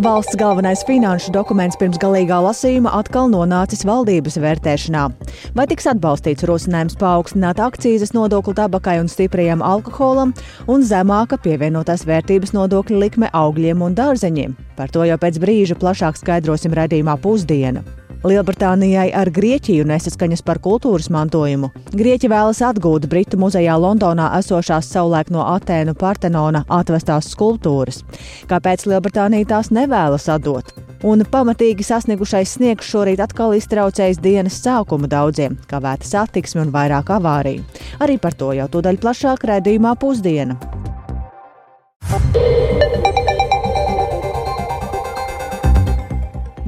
Valsts galvenais finanšu dokuments pirms galīgā lasījuma atkal nonācis valdības vērtēšanā. Vai tiks atbalstīts rosinājums paaugstināt akcijas nodokli tabakai un stiprajam alkoholam un zemāka pievienotās vērtības nodokļa likme augļiem un dārzeņiem? Par to jau pēc brīža plašāk skaidrosim redzījumā pusdiena. Lielbritānijai ar Grieķiju nesaskaņas par kultūras mantojumu. Grieķi vēlas atgūt Britu muzejā Londonā esošās savulaik no Atēnu Partenona atvestās skulptūras. Kāpēc Lielbritānija tās nevēlas atdot? Un pamatīgi sasniegušais sniegs šorīt atkal iztraucējis dienas sākumu daudziem, kavēta satiksme un vairāk avāriju. Arī par to jau tūdaļ plašāk raidījumā pusdiena.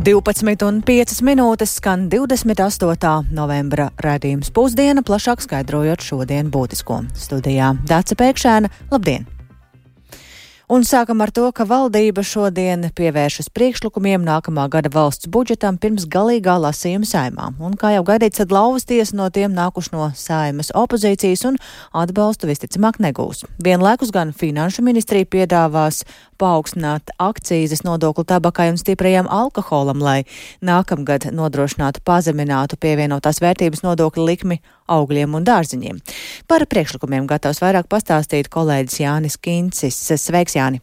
12,5 minūtes skan 28. novembra redzējums pusdiena, plašāk skaidrojot šodien būtisko. Studijā Dāca Pēkšēna, labdien! Un sākam ar to, ka valdība šodien pievēršas priekšlikumiem nākamā gada valsts budžetam pirms galīgā lasījuma saimā. Un, kā jau gaidīts, tad lauvas tiesa no tiem nākuši no saimas opozīcijas un atbalstu visticamāk negūs. Vienlaikus gan finanšu ministrija piedāvās paaugstināt akcijas nodokli tabakai un stiprajam alkoholam, lai nākamgad nodrošinātu pazeminātu pievienotās vērtības nodokļa likmi augļiem un dārziņiem. Par priekšlikumiem gatavs vairāk pastāstīt kolēģis Jānis Kincis. Sveiks, Jāni!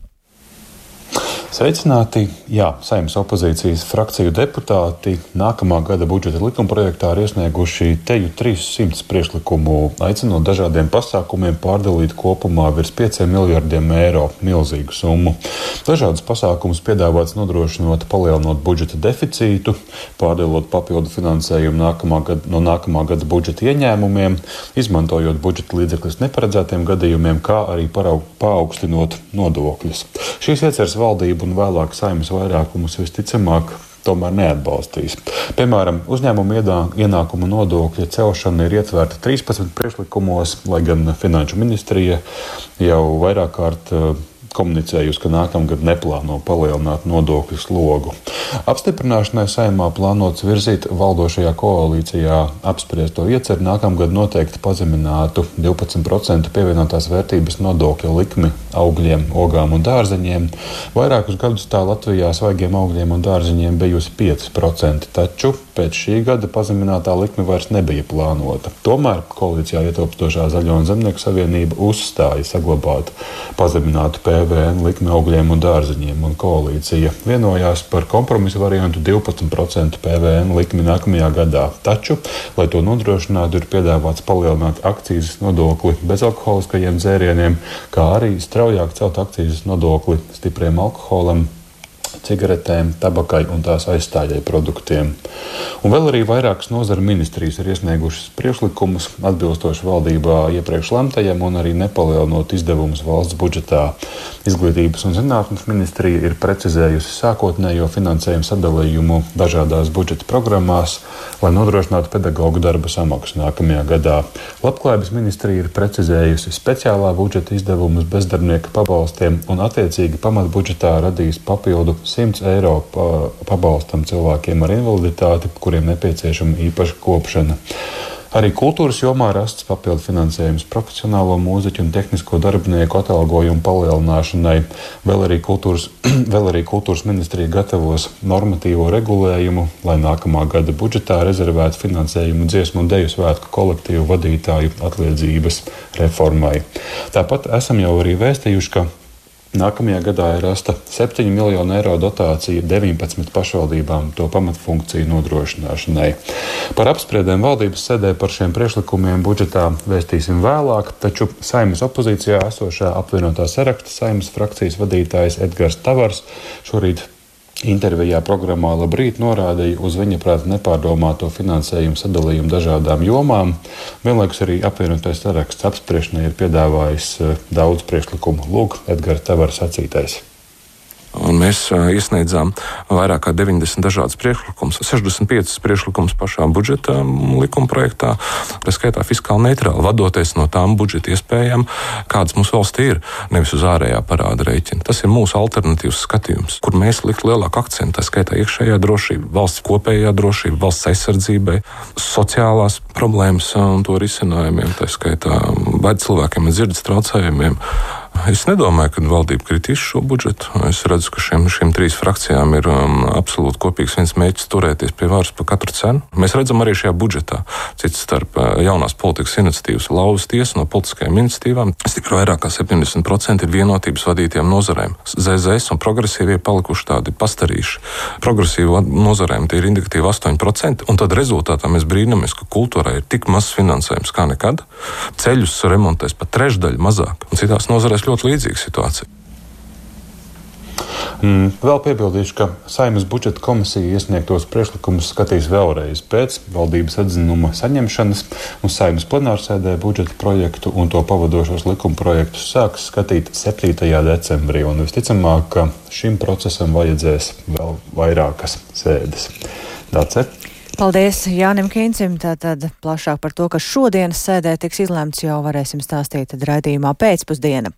Sveicināti! Jā, saimnes opozīcijas frakciju deputāti nākamā gada budžeta likumprojektā ir iesnieguši teju 300 priekšlikumu, aicinot dažādiem pasākumiem pārdalīt kopumā virs 5 miljardiem eiro milzīgu summu. Dažādas pasākumus piedāvāts nodrošinot palielinot budžeta deficītu, pārdalot papildu finansējumu nākamā gada, no nākamā gada budžeta ieņēmumiem, izmantojot budžeta līdzekļus neparedzētiem gadījumiem, kā arī paaugstinot nodokļus. Šīs ieceres valdība un vēlāk saimnes vairākumus visticamāk tomēr neatbalstīs. Piemēram, uzņēmuma ienākuma nodokļa celšana ir ietverta 13 priekšlikumos, lai gan Finanšu ministrija jau vairāk kārt komunicējusi, ka nākamgad neplāno palielināt nodokļu slogu. Apstiprināšanai saimā plānots virzīt valdošajā koalīcijā apspriesto ieceru nākamgad noteikti pazeminātu 12% pievienotās vērtības nodokļa likmi augļiem, ogām un dārzeņiem. Vairākus gadus tā Latvijā svaigiem augļiem un dārzeņiem bijusi 5%, taču pēc šī gada pazeminātā likme vairs nebija plānota. Tomēr koalīcijā ietilpstošā Zaļo un Zemnieku savienība uzstāja saglabāt pazeminātu PVN PVN likme augļiem un dārziņiem, un koalīcija vienojās par kompromisu variantu 12% PVN likmi nākamajā gadā. Taču, lai to nodrošinātu, ir piedāvāts palielināt akcijas nodokli bezalkoholiskajiem dzērieniem, kā arī straujāk celt akcijas nodokli stipriem alkoholam cigaretēm, tabakai un tās aizstājai produktiem. Un vēl arī vairākas nozara ministrijas ir iesniegušas priekšlikumus atbilstoši valdībā iepriekš lemtajam un arī nepalielinot izdevumus valsts budžetā. Izglītības un zinātnes ministrija ir precizējusi sākotnējo finansējumu sadalījumu dažādās budžeta programmās, lai nodrošinātu pedagoģu darba samaksu nākamajā gadā. Labklājības ministrija ir precizējusi speciālā budžeta izdevumus bezdarbnieka pabalstiem un attiecīgi pamatbudžetā radīs papildu 100 eiro pabalstam cilvēkiem ar invaliditāti, kuriem nepieciešama īpaša kopšana. Arī kultūras jomā rasts papildu finansējums profesionālo mūziķu un tehnisko darbinieku atalgojumu palielināšanai. Vēl arī, kultūras, vēl arī kultūras ministrija gatavos normatīvo regulējumu, lai nākamā gada budžetā rezervētu finansējumu dziesmu un deju svētku kolektīvu vadītāju atliedzības reformai. Tāpat esam jau arī vēstījuši, ka Nākamajā gadā ir rasta 7 miljonu eiro dotācija 19 pašvaldībām to pamatfunkciju nodrošināšanai. Par apspriedēm valdības sēdē par šiem priekšlikumiem budžetā vēstīsim vēlāk, taču saimnes opozīcijā esošā apvienotā saraksta saimnes frakcijas vadītājs Edgars Tavars šorīt Intervijā programmā Labrīt norādīja uz viņa prāta nepārdomāto finansējumu sadalījumu dažādām jomām. Vienlaikus arī apvienotais saraksts apspriešanai ir piedāvājis eh, daudz priekšlikumu. Lūk, Edgars Tavars sacītais. Un mēs iesniedzām vairāk kā 90 dažādas priekšlikumus, 65 priekšlikumus pašā budžeta likuma projektā, tā skaitā fiskāli neitrāli, vadoties no tām budžeta iespējām, kādas mums valstī ir, nevis uz ārējā parāda rēķina. Tas ir mūsu alternatīvs skatījums, kur mēs likt lielāku akcentu, tā skaitā iekšējā drošība, valsts kopējā drošība, valsts aizsardzībai, sociālās problēmas un to risinājumiem, tā skaitā cilvēkiem ar dzirdes traucējumiem Es nedomāju, ka valdība kritīs šo budžetu. Es redzu, ka šiem, šiem trīs frakcijām ir um, absolūti kopīgs viens mērķis turēties pie varas par katru cenu. Mēs redzam arī šajā budžetā, cits starp uh, jaunās politikas iniciatīvas lauvas tiesu no politiskajām iniciatīvām. Stipri vairāk kā 70% ir vienotības vadītiem nozarēm. ZZS un progresīvie palikuši tādi pastarīši. Progresīvu nozarēm tie ir indikatīvi 8%, un tad rezultātā mēs brīnamies, ka kultūrai ir tik mazs finansējums kā nekad. Ceļus remontēs pat trešdaļu mazāk, un citās nozarēs ļoti līdzīga situācija. Mm, vēl piebildīšu, ka Saimnes budžeta komisija iesniegtos priekšlikumus skatīs vēlreiz pēc valdības atzinuma saņemšanas, un Saimnes plenārsēdē budžeta projektu un to pavadošos likuma projektus sāks skatīt 7. decembrī. Visticamāk, ka šim procesam vajadzēs vēl vairākas sēdes. Tāds ir. Paldies Jānim Kīncim. Tātad plašāk par to, kas šodienas sēdē tiks izlemts, jau varēsim stāstīt raidījumā pēcpusdiena.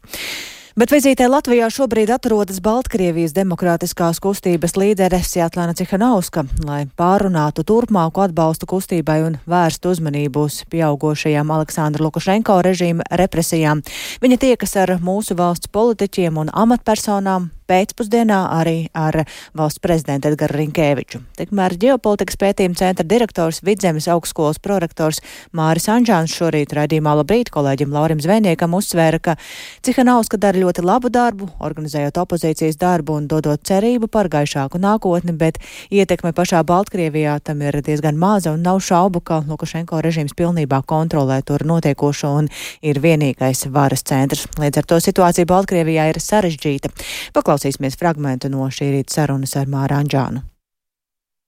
Bet vizītē Latvijā šobrīd atrodas Baltkrievijas demokrātiskās kustības līdere Sjatlana Cihanauska, lai pārunātu turpmāku atbalstu kustībai un vērstu uzmanību uz pieaugošajām Aleksandra Lukašenko režīma represijām. Viņa tiekas ar mūsu valsts politiķiem un amatpersonām, pēcpusdienā arī ar valsts prezidentu Edgaru Rinkēviču. Tikmēr ģeopolitikas pētījuma centra direktors Vidzemes augstskolas prorektors Māris Anžāns šorīt raidījumā Labrīt kolēģim Laurim Zvejniekam uzsvēra, ka Cihanauska dara ļoti labu darbu, organizējot opozīcijas darbu un dodot cerību par gaišāku nākotni, bet ietekme pašā Baltkrievijā tam ir diezgan maza un nav šaubu, ka Lukašenko režīms pilnībā kontrolē tur notiekošo un ir vienīgais varas centrs. Līdz ar to situācija Baltkrievijā ir sarežģīta. Paklaus Paklausīsimies fragmentu no šī rīta sarunas ar Māru Anģānu.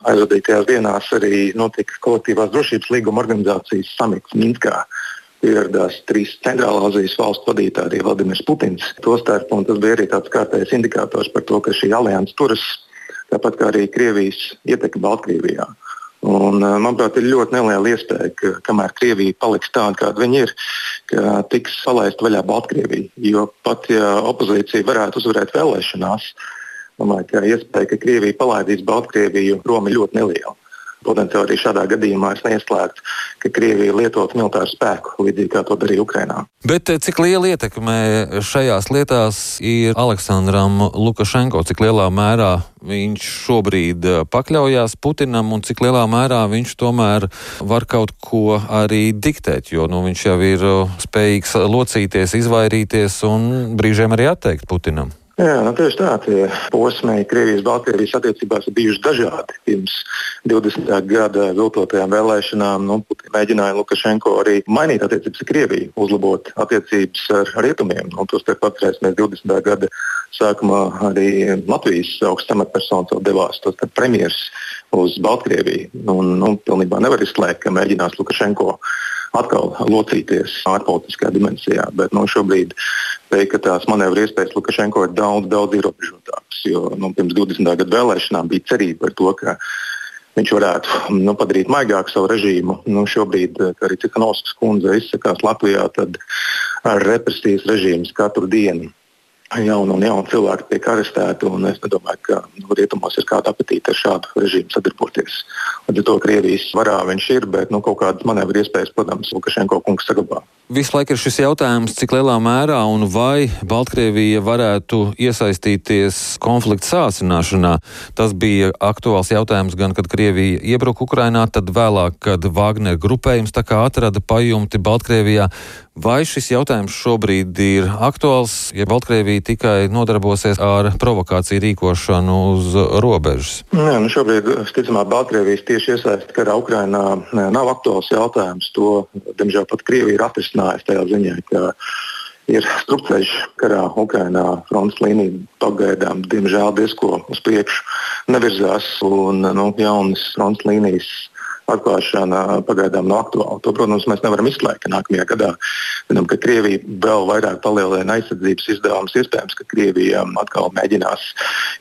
Aizvadītajās dienās arī notika kolektīvās drošības līguma organizācijas samits Minskā. Ieradās trīs centrālā Azijas valstu vadītāji, Vladimirs Putins. Tostarp, tas bija arī tāds kārtējs indikators par to, ka šī alianses turas, tāpat kā arī Krievijas ietekme Baltkrievijā. Un, eh, manuprāt, ir ļoti neliela iespēja, ka kamēr Krievija paliks tāda, kāda viņa ir, ka tiks palaista vaļā Baltkrievija. Jo pat ja opozīcija varētu uzvarēt vēlēšanās, domāju, ka iespēja, ka Krievija palaidīs Baltkrieviju prom ir ļoti neliela. Potenciāli arī šādā gadījumā es neieslēgtu, ka Krievija lietot militāru spēku, līdzīgi kā to darīja Ukrainā. Bet eh, cik liela ietekme šajās lietās ir Aleksandram Lukašenko? Cik lielā mērā viņš šobrīd eh, pakļaujās Putinam un cik lielā mērā viņš tomēr var kaut ko arī diktēt, jo nu, viņš jau ir eh, spējīgs locīties, izvairīties un brīžiem arī atteikt Putinam? Jā, nu tieši tā, tie posmi Krievijas-Baltkrievijas attiecībās ir bijuši dažādi. Pirms 20. gada viltotajām vēlēšanām nu, mēģināja Lukašenko arī mainīt attiecības ar Krieviju, uzlabot attiecības ar rietumiem. Nu, Tos atcerēsimies 20. gada sākumā arī Latvijas augsts amatpersonas devās, tos premjeras uz Baltkrieviju. Un, nu, pilnībā nevar izslēgt, ka mēģinās Lukašenko atkal locīties ārpolitiskā dimensijā. Bet nu, šobrīd teikt, ka tās manevru iespējas Lukašenko ir daudz, daudz ierobežotākas. Jo nu, pirms 20. gada vēlēšanām bija cerība par to, ka viņš varētu nu, padarīt maigāku savu režīmu. Nu, šobrīd, kā arī Cikanovskas kundze izsakās Latvijā, tad represijas režīmu katru dienu jauni un jauni cilvēki tiek arestēti. Es nedomāju, ka nu, rietumos ir kāda apetīte ar šādu režīmu sadarboties. Līdz ar to Krievijas varā viņš ir, bet nu, kaut kādas manevru iespējas, protams, Lukašenko kungs saglabā. Visu laiku ir šis jautājums, cik lielā mērā un vai Baltkrievija varētu iesaistīties konflikta sācināšanā. Tas bija aktuāls jautājums gan, kad Krievija iebruka Ukrainā, tad vēlāk, kad Wagner grupējums atrada pajumti Baltkrievijā. Vai šis jautājums šobrīd ir aktuāls, ja Baltkrievija tikai nodarbosies ar provokāciju rīkošanu uz robežas? Nē, nu šobrīd, visticamāk, Baltkrievijas tieši iesaistīta karā Ukrainā nav aktuāls jautājums. To, diemžēl, pat Krievija ir atrisinājusi tajā ziņā, ka ir strupceļš karā Ukrainā. Frontes līnija pagaidām, diemžēl, diezko uz priekšu nevirzās un nu, jaunas frontes līnijas atklāšana pagaidām nav aktuāla. To, protams, mēs nevaram izslēgt. Nākamajā gadā zinām, ka Krievija vēl vairāk palielina aizsardzības izdevumus. Iespējams, ka Krievija atkal mēģinās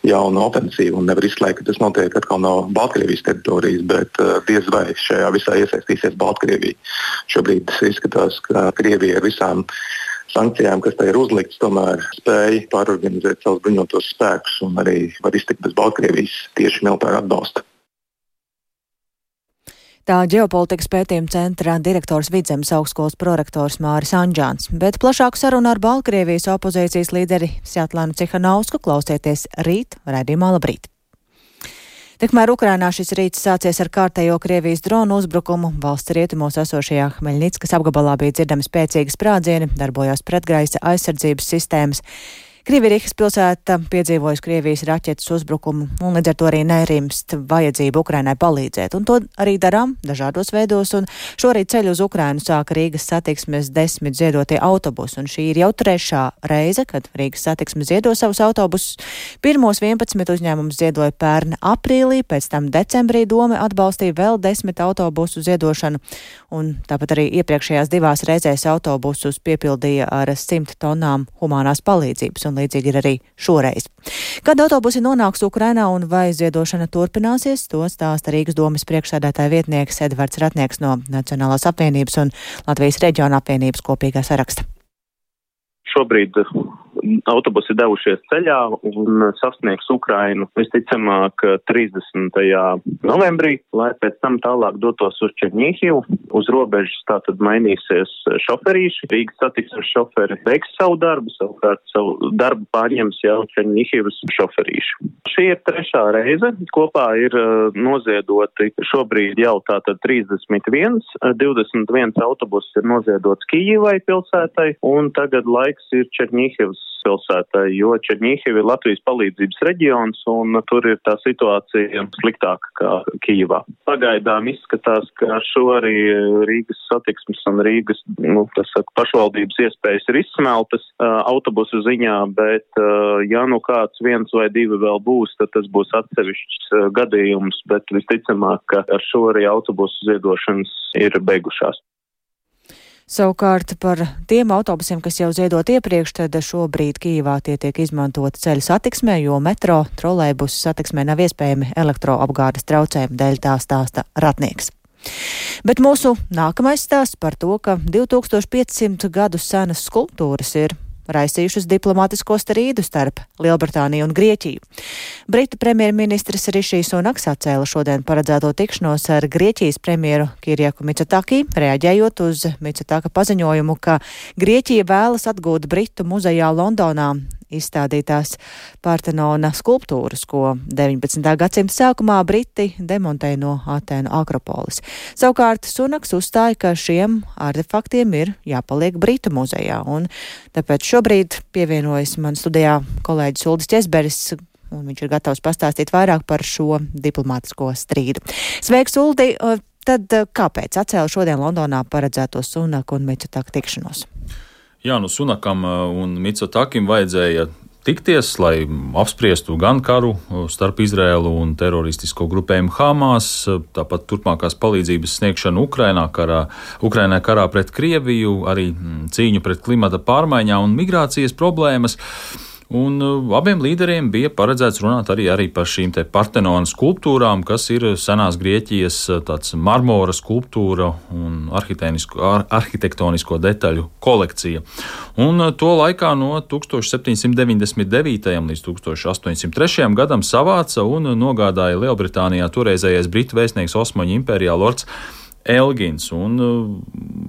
jaunu ofensīvu un nevar izslēgt, ka tas notiek atkal no Baltkrievijas teritorijas, bet uh, diez vai šajā visā iesaistīsies Baltkrievija. Šobrīd izskatās, ka Krievija ar visām sankcijām, kas tai ir uzliktas, tomēr spēja pārorganizēt savus bruņotos spēkus un arī var iztikt bez Baltkrievijas tieši militāra atbalsta. Tā ģeopolitikas pētījuma centra direktors Vidzemes augstskolas prorektors Māris Anģāns, bet plašāku sarunu ar Baltkrievijas opozīcijas līderi Sjatlānu Cihanausku klausieties rīt, raidījumā labrīt. Tikmēr Ukrainā šis rīts sācies ar kārtējo Krievijas dronu uzbrukumu. Valsts rietumos esošajā Hmeļnickas apgabalā bija dzirdami spēcīgi sprādzieni, darbojās pretgaisa aizsardzības sistēmas. Krievijas pilsēta piedzīvojusi Krievijas raķetes uzbrukumu un līdz ar to arī nerimst vajadzību Ukrainai palīdzēt. Un to arī darām dažādos veidos. Un šorīt ceļu uz Ukrainu sāka Rīgas satiksmes desmit ziedotie autobusi. Un šī ir jau trešā reize, kad Rīgas satiksme ziedo savus autobusus. Pirmos 11 uzņēmumus ziedoja pērn aprīlī, pēc tam decembrī doma atbalstīja vēl desmit autobusu ziedošanu. Un tāpat arī iepriekšējās divās reizēs autobusus piepildīja ar simt tonām humanās palīdzības un līdzīgi ir arī šoreiz. Kad autobusi nonāks Ukrainā un vai ziedošana turpināsies, to stāsta Rīgas domas priekšsēdētāja vietnieks Edvards Ratnieks no Nacionālās apvienības un Latvijas reģiona apvienības kopīgā saraksta. Šobrīd autobusi devušies ceļā un sasniegs Ukrainu visticamāk 30. novembrī, lai pēc tam tālāk dotos uz Černīhivu. Uz robežas tātad mainīsies šoferīši. Rīgas satiksmes šoferi veiks savu darbu, savukārt savu darbu pārņems jau Černīhivas šoferīši. Šī ir trešā reize. Kopā ir uh, noziedoti šobrīd jau tātad 31, 21 autobuss ir noziedots Kijivai pilsētai un tagad laiks ir Černīhivas galvaspilsētai, jo Černīhiv ir Latvijas palīdzības reģions un tur ir tā situācija sliktāka kā Kīvā. Pagaidām izskatās, ka šo arī Rīgas satiksmes un Rīgas, nu, saka, pašvaldības iespējas ir izsmeltas autobusu ziņā, bet ja nu kāds viens vai divi vēl būs, tad tas būs atsevišķs gadījums, bet visticamāk, ka ar šo arī autobusu ziedošanas ir beigušās. Savukārt par tiem autobusiem, kas jau ziedot iepriekš, tad šobrīd Kīvā tie tiek izmantoti ceļu satiksmē, jo metro trolēbusu satiksmē nav iespējami elektroapgādes traucējumi dēļ tā stāsta ratnieks. Bet mūsu nākamais stāsts par to, ka 2500 gadu senas skulptūras ir raisījušas diplomātisko strīdu starp Lielbritāniju un Grieķiju. Britu premjerministrs Rišijs Sunaks atcēla šodien paredzēto tikšanos ar Grieķijas premjeru Kirjaku Micotaki, reaģējot uz Micotaka paziņojumu, ka Grieķija vēlas atgūt Britu muzejā Londonā izstādītās Partenona skulptūras, ko 19. gadsimta sākumā Briti demontēja no Atēnu Akropolis. Savukārt Sunaks uzstāja, ka šiem artefaktiem ir jāpaliek Britu muzejā, un tāpēc šobrīd pievienojas man studijā kolēģis Uldis Česberis, un viņš ir gatavs pastāstīt vairāk par šo diplomātisko strīdu. Sveiks, Uldi! Tad kāpēc atcēla šodien Londonā paredzēto Sunaku un Mitsutaka tikšanos? Jā, nu Sunakam uh, un Mitsotakim vajadzēja tikties, lai apspriestu gan karu uh, starp Izrēlu un teroristisko grupējumu Hamas, uh, tāpat turpmākās palīdzības sniegšanu Ukrainā, karā, Ukrainā karā pret Krieviju, arī mm, cīņu pret klimata pārmaiņām un migrācijas problēmas. Un uh, abiem līderiem bija paredzēts runāt arī, arī par šīm Partenona skulptūrām, kas ir senās Grieķijas uh, tāds marmora skulptūra un ar, arhitektonisko detaļu kolekcija. Un uh, to laikā no 1799. līdz 1803. gadam savāca un nogādāja Lielbritānijā toreizējais Britu vēstnieks Osmaņu impērijā Lords Elgins. Un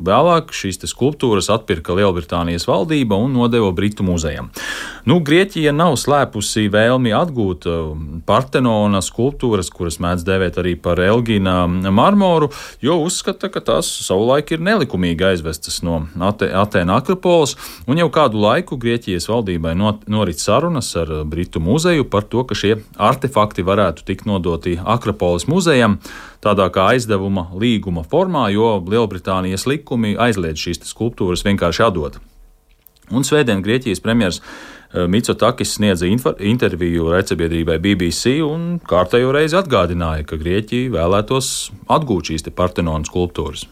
vēlāk šīs skulptūras atpirka Lielbritānijas valdība un nodeva Britu muzejam. Nu, Grieķija nav slēpusi vēlmi atgūt uh, Partenona skulptūras, kuras mēdz dēvēt arī par Elgina marmoru, jo uzskata, ka tās savulaik ir nelikumīgi aizvestas no Atēna Akropolis, un jau kādu laiku Grieķijas valdībai not, norit sarunas ar Britu muzeju par to, ka šie artefakti varētu tikt nodoti Akropolis muzejam tādā kā aizdevuma līguma formā, jo Lielbritānijas likumi aizliedz šīs skulptūras vienkārši atdot. Un svētdien Grieķijas premjerministrs eh, Mitsotakis sniedza interviju raidsabiedrībai BBC un kārtējo reizi atgādināja, ka Grieķija vēlētos atgūt šīs Partenona skulptūras.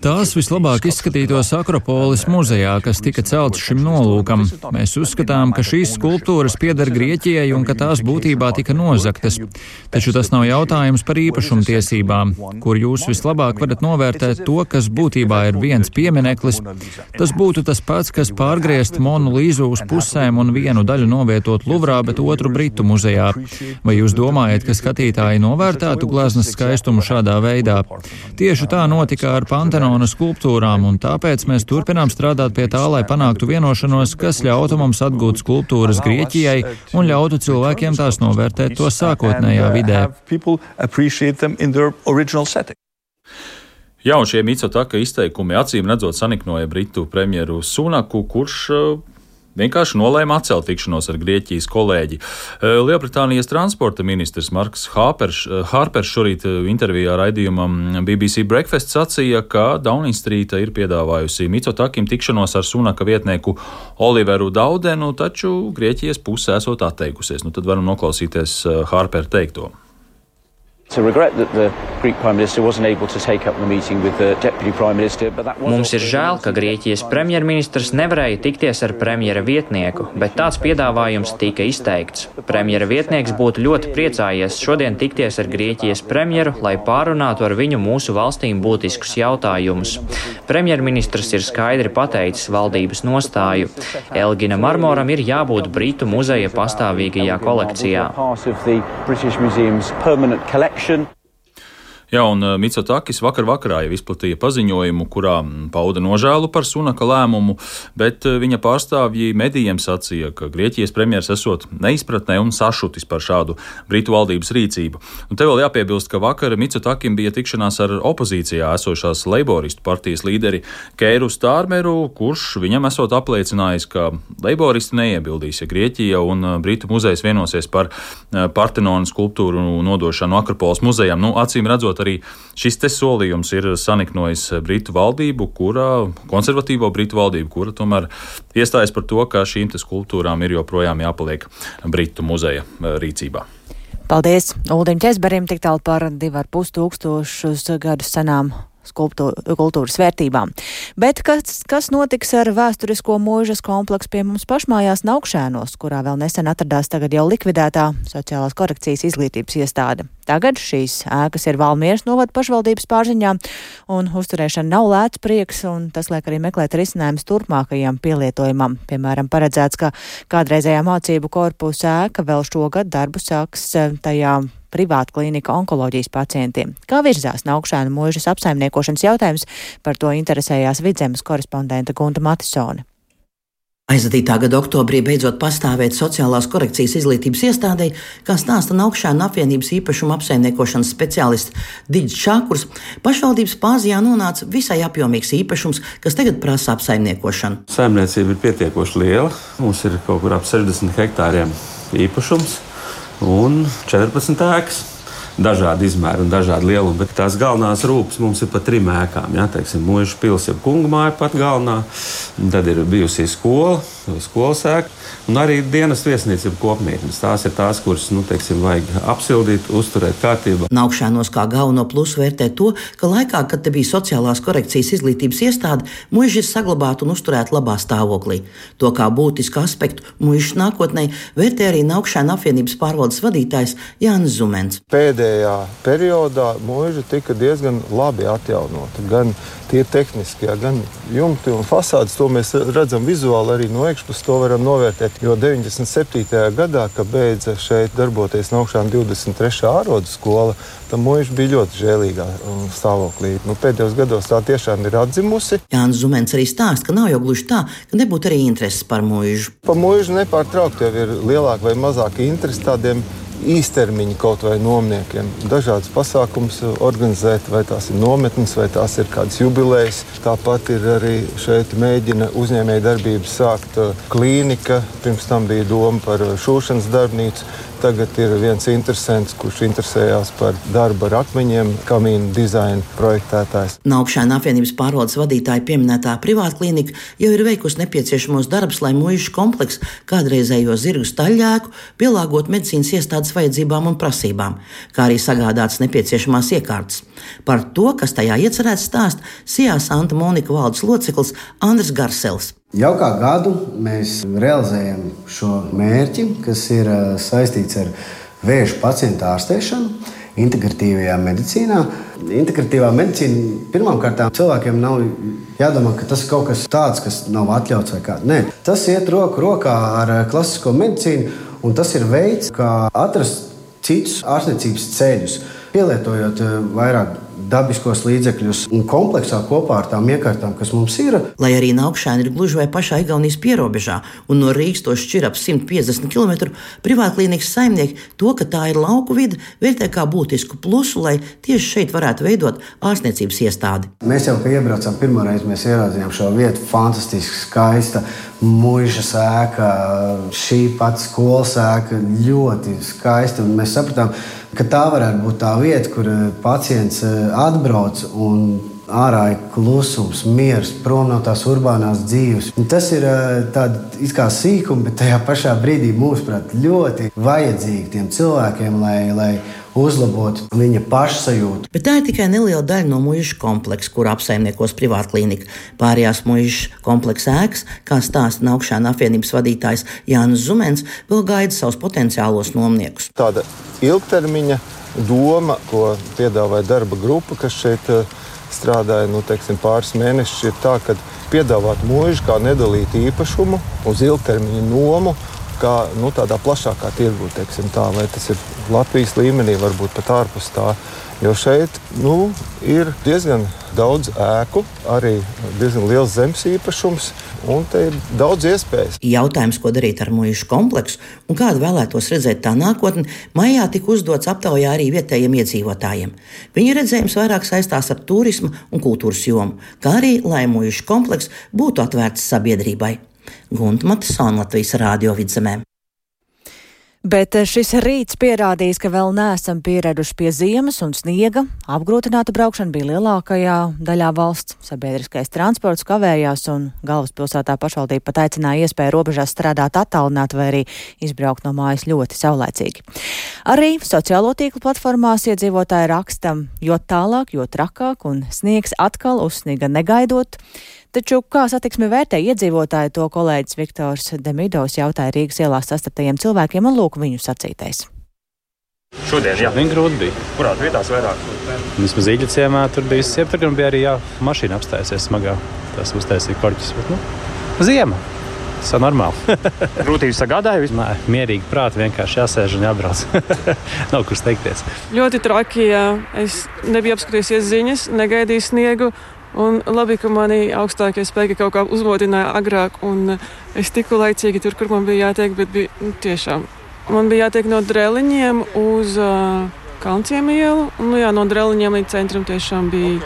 Tās vislabāk izskatītos Akropolis muzejā, kas tika celts šim nolūkam. Mēs uzskatām, ka šīs skulptūras pieder Grieķijai un ka tās būtībā tika nozaktas. Taču tas nav jautājums par īpašumtiesībām, kur jūs vislabāk varat novērtēt to, kas būtībā ir viens piemineklis. Tas būtu tas pats, kas pārgriezt Monu Līzu uz pusēm un vienu daļu novietot Luvrā, bet otru Britu muzejā. Vai jūs domājat, ka skatītāji novērtētu gleznas skaistumu šādā veidā. Tieši tā notika ar Pantenona skulptūrām, un tāpēc mēs turpinām strādāt pie tā, lai panāktu vienošanos, kas ļautu mums atgūt skulptūras Grieķijai un ļautu cilvēkiem tās novērtēt to sākotnējā vidē. Jā, un šie Mitsotaka izteikumi acīm redzot saniknoja Britu premjeru Sunaku, kurš vienkārši nolēma atcelt tikšanos ar Grieķijas kolēģi. Lielbritānijas transporta ministrs Marks Hārpers, Hārpers šorīt intervijā raidījumam BBC Breakfast sacīja, ka Downing Street ir piedāvājusi Mitsotakim tikšanos ar Sunaka vietnieku Oliveru Daudenu, taču Grieķijas puse esot atteikusies. Nu, tad varam noklausīties Hārpera teikto. Mums ir žēl, ka Grieķijas premjerministrs nevarēja tikties ar premjera vietnieku, bet tāds piedāvājums tika izteikts. Premjera vietnieks būtu ļoti priecājies šodien tikties ar Grieķijas premjeru, lai pārunātu ar viņu mūsu valstīm būtiskus jautājumus. Premjerministrs ir skaidri pateicis valdības nostāju. Elgina Marmoram ir jābūt Britu muzeja pastāvīgajā kolekcijā. Action. Jā, un uh, Mitsotakis vakar vakarā jau izplatīja paziņojumu, kurā mm, pauda nožēlu par Sunaka lēmumu, bet uh, viņa pārstāvji medijiem sacīja, ka Grieķijas premjeras esot neizpratnē un sašutis par šādu Britu valdības rīcību. Un te vēl jāpiebilst, ka vakar Mitsotakim bija tikšanās ar opozīcijā esošās Leiboristu partijas līderi Kēru Stārmeru, kurš viņam esot apliecinājis, ka Leiboristi neiebildīs, ja Grieķija un uh, Britu muzejs vienosies par Partenonu skulptūru nodošanu Akropols muzejam. Nu, acīm redzot, arī šis te solījums ir saniknojis Britu valdību, kura, konservatīvo Britu valdību, kura tomēr iestājas par to, ka šīm skulptūrām ir joprojām jāpaliek Britu muzeja eh, rīcībā. Paldies Uldim Česberim tik tālu par divu ar pus tūkstošus gadus senām kultūras vērtībām. Bet kas, kas notiks ar vēsturisko mūžas kompleksu pie mums pašmājās Naukšēnos, kurā vēl nesen atradās tagad jau likvidētā sociālās korekcijas izglītības iestāde? Tagad šīs ēkas ir Valmieras novada pašvaldības pārziņā, un uzturēšana nav lēts prieks, un tas liek arī meklēt risinājumus turpmākajam pielietojumam. Piemēram, paredzēts, ka kādreizējā mācību korpusa ēka vēl šogad darbu sāks tajā privāta klīnika onkoloģijas pacientiem. Kā virzās naukšēnu mūžas apsaimniekošanas jautājums, par to interesējās vidzemes korespondenta Gunta Matisone. Aizvadītā gada oktobrī beidzot pastāvēt sociālās korekcijas izglītības iestādē, kā stāsta Naukšāna apvienības īpašuma apsaimniekošanas speciālists Digis Čākurs, pašvaldības pāzijā nonāca visai apjomīgs īpašums, kas tagad prasa apsaimniekošanu. Saimniecība ir pietiekoši liela. Mums ir kaut kur ap 60 hektāriem īpašums un 14 ēkas. Dažādi izmēri un dažādi lielumi, bet tās galvenās rūpes mums ir pa trim ēkām. Ja, teiksim, Mūža pilsēta, jau kungu māja pat galvenā, tad ir bijusi skola, skolas ēka. Un arī dienas viesnīca ir kopmītnes. Tās ir tās, kuras, nu, teiksim, vajag apsildīt, uzturēt kārtībā. Naukšanos kā galveno plusu vērtē to, ka laikā, kad te bija sociālās korekcijas izglītības iestāde, muži ir saglabāti un uzturēti labā stāvoklī. To kā būtisku aspektu mužas nākotnē vērtē arī Naukšana apvienības pārvaldes vadītājs Jānis Zumens. Pēdējā periodā muža tika diezgan labi atjaunota. Gan tie tehniskie, gan jumti un fasādes, to mēs redzam vizuāli arī no iekšpuses, to varam novērtēt Jo 97. gadā, kad beidza šeit darboties Naukšāna 23. ārodu skola, tam mūžs bija ļoti žēlīgā um, stāvoklī. Nu, pēdējos gados tā tiešām ir atzimusi. Jānis Zumens arī stāsta, ka nav jau gluži tā, ka nebūtu arī intereses par mūžu. Par mūžu nepārtraukti jau ir lielāka vai mazāka interese tādiem īstermiņa kaut vai nomniekiem. Dažādas pasākumus organizēt, vai tās ir nometnes, vai tās ir kādas jubilejas. Tāpat ir arī šeit mēģina uzņēmēja darbības sākt uh, klīnika. Pirms tam bija doma par uh, šūšanas darbnīcu. Tagad ir viens interesants, kurš interesējās par darbu ar akmeņiem, kamīnu dizaina projektētājs. Naukšana apvienības pārvaldes vadītāja pieminētā privāta klinika jau ir veikusi nepieciešamos darbus, lai mūža komplekss kādreizējo zirgu staļļēku pielāgot medicīnas iestādes iestādes vajadzībām un prasībām, kā arī sagādāts nepieciešamās iekārtas. Par to, kas tajā iecerēts, stāst Sijā Santa Monika valdes loceklis Andris Garsels. Jau kā gadu mēs realizējam šo mērķi, kas ir saistīts ar vēža pacientu ārstēšanu integratīvajā medicīnā. Integratīvā medicīna pirmkārt cilvēkiem nav jādomā, ka tas ir kaut kas tāds, kas nav atļauts vai kā. Nē, tas iet roku rokā ar klasisko medicīnu, un tas ir veids, kā atrast citus ārstniecības ceļus, pielietojot eh, vairāk dabiskos līdzekļus un kompleksā kopā ar tām iekārtām, kas mums ir. Lai arī Naukšēna ir gluži vai pašā Igaunijas pierobežā un no Rīgas to šķir ap 150 km, privātklīnikas saimnieki to, ka tā ir lauku vide, vērtē kā būtisku plusu, lai tieši šeit varētu veidot ārstniecības iestādi. Mēs jau, kad iebraucām pirmo reizi, mēs ieraudzījām šo vietu, fantastiski skaista. Mūža sēka, šī pati skolas sēka ļoti skaista. Mēs sapratām, ka ka tā varētu būt tā vieta, kur eh, pacients eh, atbrauc un ārā ir klusums, miers, prom no tās urbānās dzīves. Un tas ir eh, tāds kā sīkums, bet tajā pašā brīdī, mūsuprāt, ļoti vajadzīgi tiem cilvēkiem, lai, lai uzlabot viņa pašsajūtu. Bet tā ir tikai neliela daļa no mūža kompleksa, kur apsaimniekos privātklinika. Pārējās mūža kompleksa ēkas, kā stāsta Naukšāna apvienības vadītājs Jānis Zumens, vēl gaida savus potenciālos nomniekus. Tāda ilgtermiņa doma, ko piedāvāja darba grupa, kas šeit ir eh, strādāja nu, teiksim, pāris mēnešus, ir tā, ka piedāvāt mūžu kā nedalītu īpašumu uz ilgtermiņa nomu kā nu, tādā plašākā tirgu, teiksim, tā, vai tas ir Latvijas līmenī, varbūt pat ārpus tā. Jo šeit nu, ir diezgan daudz ēku, arī diezgan liels zemes īpašums, un te ir daudz iespējas. Jautājums, ko darīt ar mūžu kompleksu un kādu vēlētos redzēt tā nākotnē, maijā tika uzdots aptaujā arī vietējiem iedzīvotājiem. Viņu redzējums vairāk saistās ar turismu un kultūras jomu, kā arī, lai mūžu komplekss būtu atvērts sabiedrībai. Gunta Matisona Latvijas Rādio vidzemē. Bet eh, šis rīts pierādījis, ka vēl neesam pieraduši pie ziemas un sniega. Apgrūtināta braukšana bija lielākajā daļā valsts. Sabiedriskais transports kavējās un galvaspilsētā pašvaldība pat aicināja iespēju robežās strādāt attālināt vai arī izbraukt no mājas ļoti saulēcīgi. Arī sociālo tīklu platformās iedzīvotāji rakstam, jo tālāk, jo trakāk un sniegs atkal uzsniga negaidot. Taču kā satiksmi vērtē iedzīvotāji, to kolēģis Viktors Demidovs jautāja Rīgas ielās sastaptajiem cilvēkiem un lūk viņu sacītais. Šodien, jā, viņa grūti bija. Kurā vietā vairāk? Vismaz īņķa ciemā tur bija siepta, un bija arī jā, mašīna apstājusies smagā. Tas uztaisīja korķis. Bet, nu, ziema. Tas ir normāli. Grūtības sagādāja? Nē, mierīgi prāti vienkārši jāsēž un jābrauc. Nav kur steigties. Ļoti traki, ja es nebiju apskatījusies ziņas, negaidīju sniegu. Un labi, ka mani augstākie spēki kaut kā uzmodināja agrāk, un es tiku laicīgi tur, kur man bija jātiek, bet bija nu, tiešām. Man bija jātiek no dreliņiem uz uh, Kalnciem ielu, un nu, jā, no dreliņiem līdz centram tiešām bija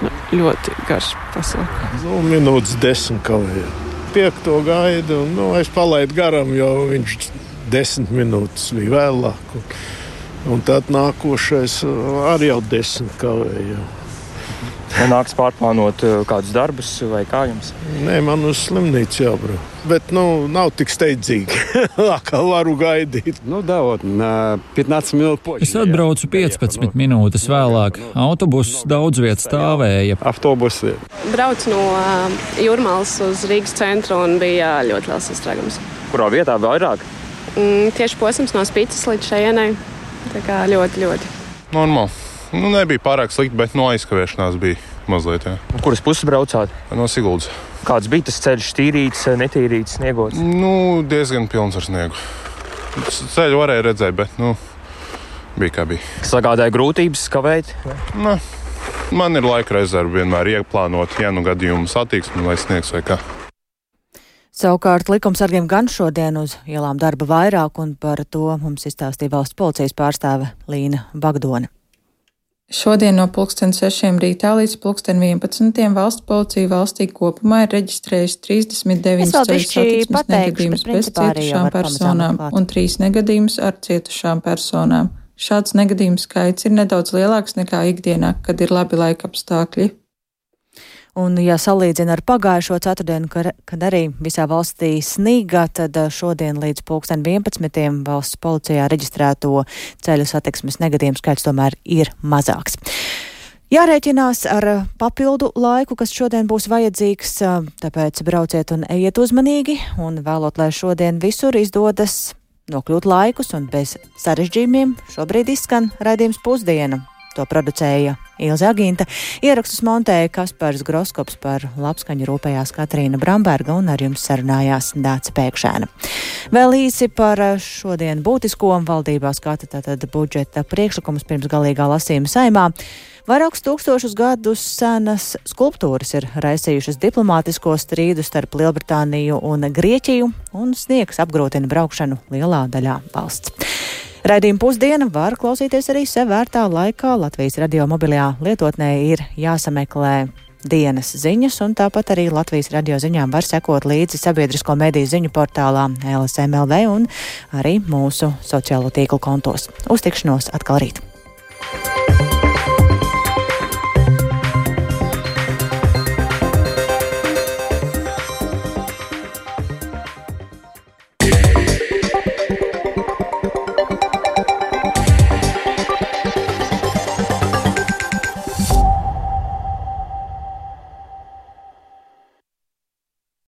nu, ļoti garš pasākums. Nu, minūtes desmit kavēja. Piekto gaidu, un nu, es palaidu garām, jo viņš desmit minūtes bija vēlāk. Un, un tad nākošais arī jau desmit kavēja. Nenāks pārplānot eh, kādus darbus vai kā jums? Nē, man uz slimnīcu jābrauc. Bet nu, nav tik steidzīgi, kā varu gaidīt. Nu, davot, 15 minūtes poļi. Es atbraucu 15 minūtes vēlāk. Autobuss daudz vietas stāvēja. Autobusi. Braucu no Jūrmālas uz Rīgas centru un bija ļoti liels sastrēgums. Kurā vietā vairāk? Mm, tieši posms no Spītas līdz šejienai. Tā kā ļoti, ļoti. Normāli. Nu, nebija pārāk slikti, bet no aizkavēšanās bija mazliet. Jā. Kuras puses braucāt? No Siguldas. Kāds bija tas ceļš, tīrīts, netīrīts, sniegots? Nu, diezgan pilns ar sniegu. Ceļu varēja redzēt, bet nu, bija kā bija. Sagādāja grūtības, kavēt? Ne. Man ir laika rezerve vienmēr ieplānot, ja nu gadījumā satiksmi vai sniegs vai kā. Savukārt likumsargiem gan šodien uz ielām darba vairāk, un par to mums izstāstīja valsts policijas pārstāve Līna Bagdone. Šodien no 6.00 rītā līdz 11.11. valsts policija valstī kopumā ir reģistrējusi 39 ceļu satiksmes negadījumus bez cietušām personām un 3 negadījumus ar cietušām personām. Šāds negadījumu skaits ir nedaudz lielāks nekā ikdienā, kad ir labi laika apstākļi. Un, ja salīdzina ar pagājušo ceturtdienu, kad arī visā valstī snīga, tad šodien līdz pulksten 11. valsts policijā reģistrēto ceļu satiksmes negadījumu skaits tomēr ir mazāks. Jārēķinās ar papildu laiku, kas šodien būs vajadzīgs, tāpēc brauciet un ejiet uzmanīgi un vēlot, lai šodien visur izdodas nokļūt laikus un bez sarežģījumiem. Šobrīd izskan raidījums pusdiena. To producēja Ilza Aginta. Ierakstus montēja Kaspars Groskops par labskaņu rūpējās Katrīna Bramberga un ar jums sarunājās Dāca Pēkšēna. Vēl īsi par šodien būtisko valdībā skata tātad budžeta priekšlikumus pirms galīgā lasījuma saimā. Vairākus tūkstošus gadus senas skulptūras ir raisījušas diplomātisko strīdu starp Lielbritāniju un Grieķiju, un sniegs apgrūtina braukšanu lielā daļā valsts. Raidījuma pusdiena var klausīties arī sev vērtā laikā. Latvijas radio mobilajā lietotnē ir jāsameklē dienas ziņas, un tāpat arī Latvijas radio ziņām var sekot līdzi sabiedrisko mediju ziņu portālā LSMLV un arī mūsu sociālo tīklu kontos. Uz tikšanos atkal rīt!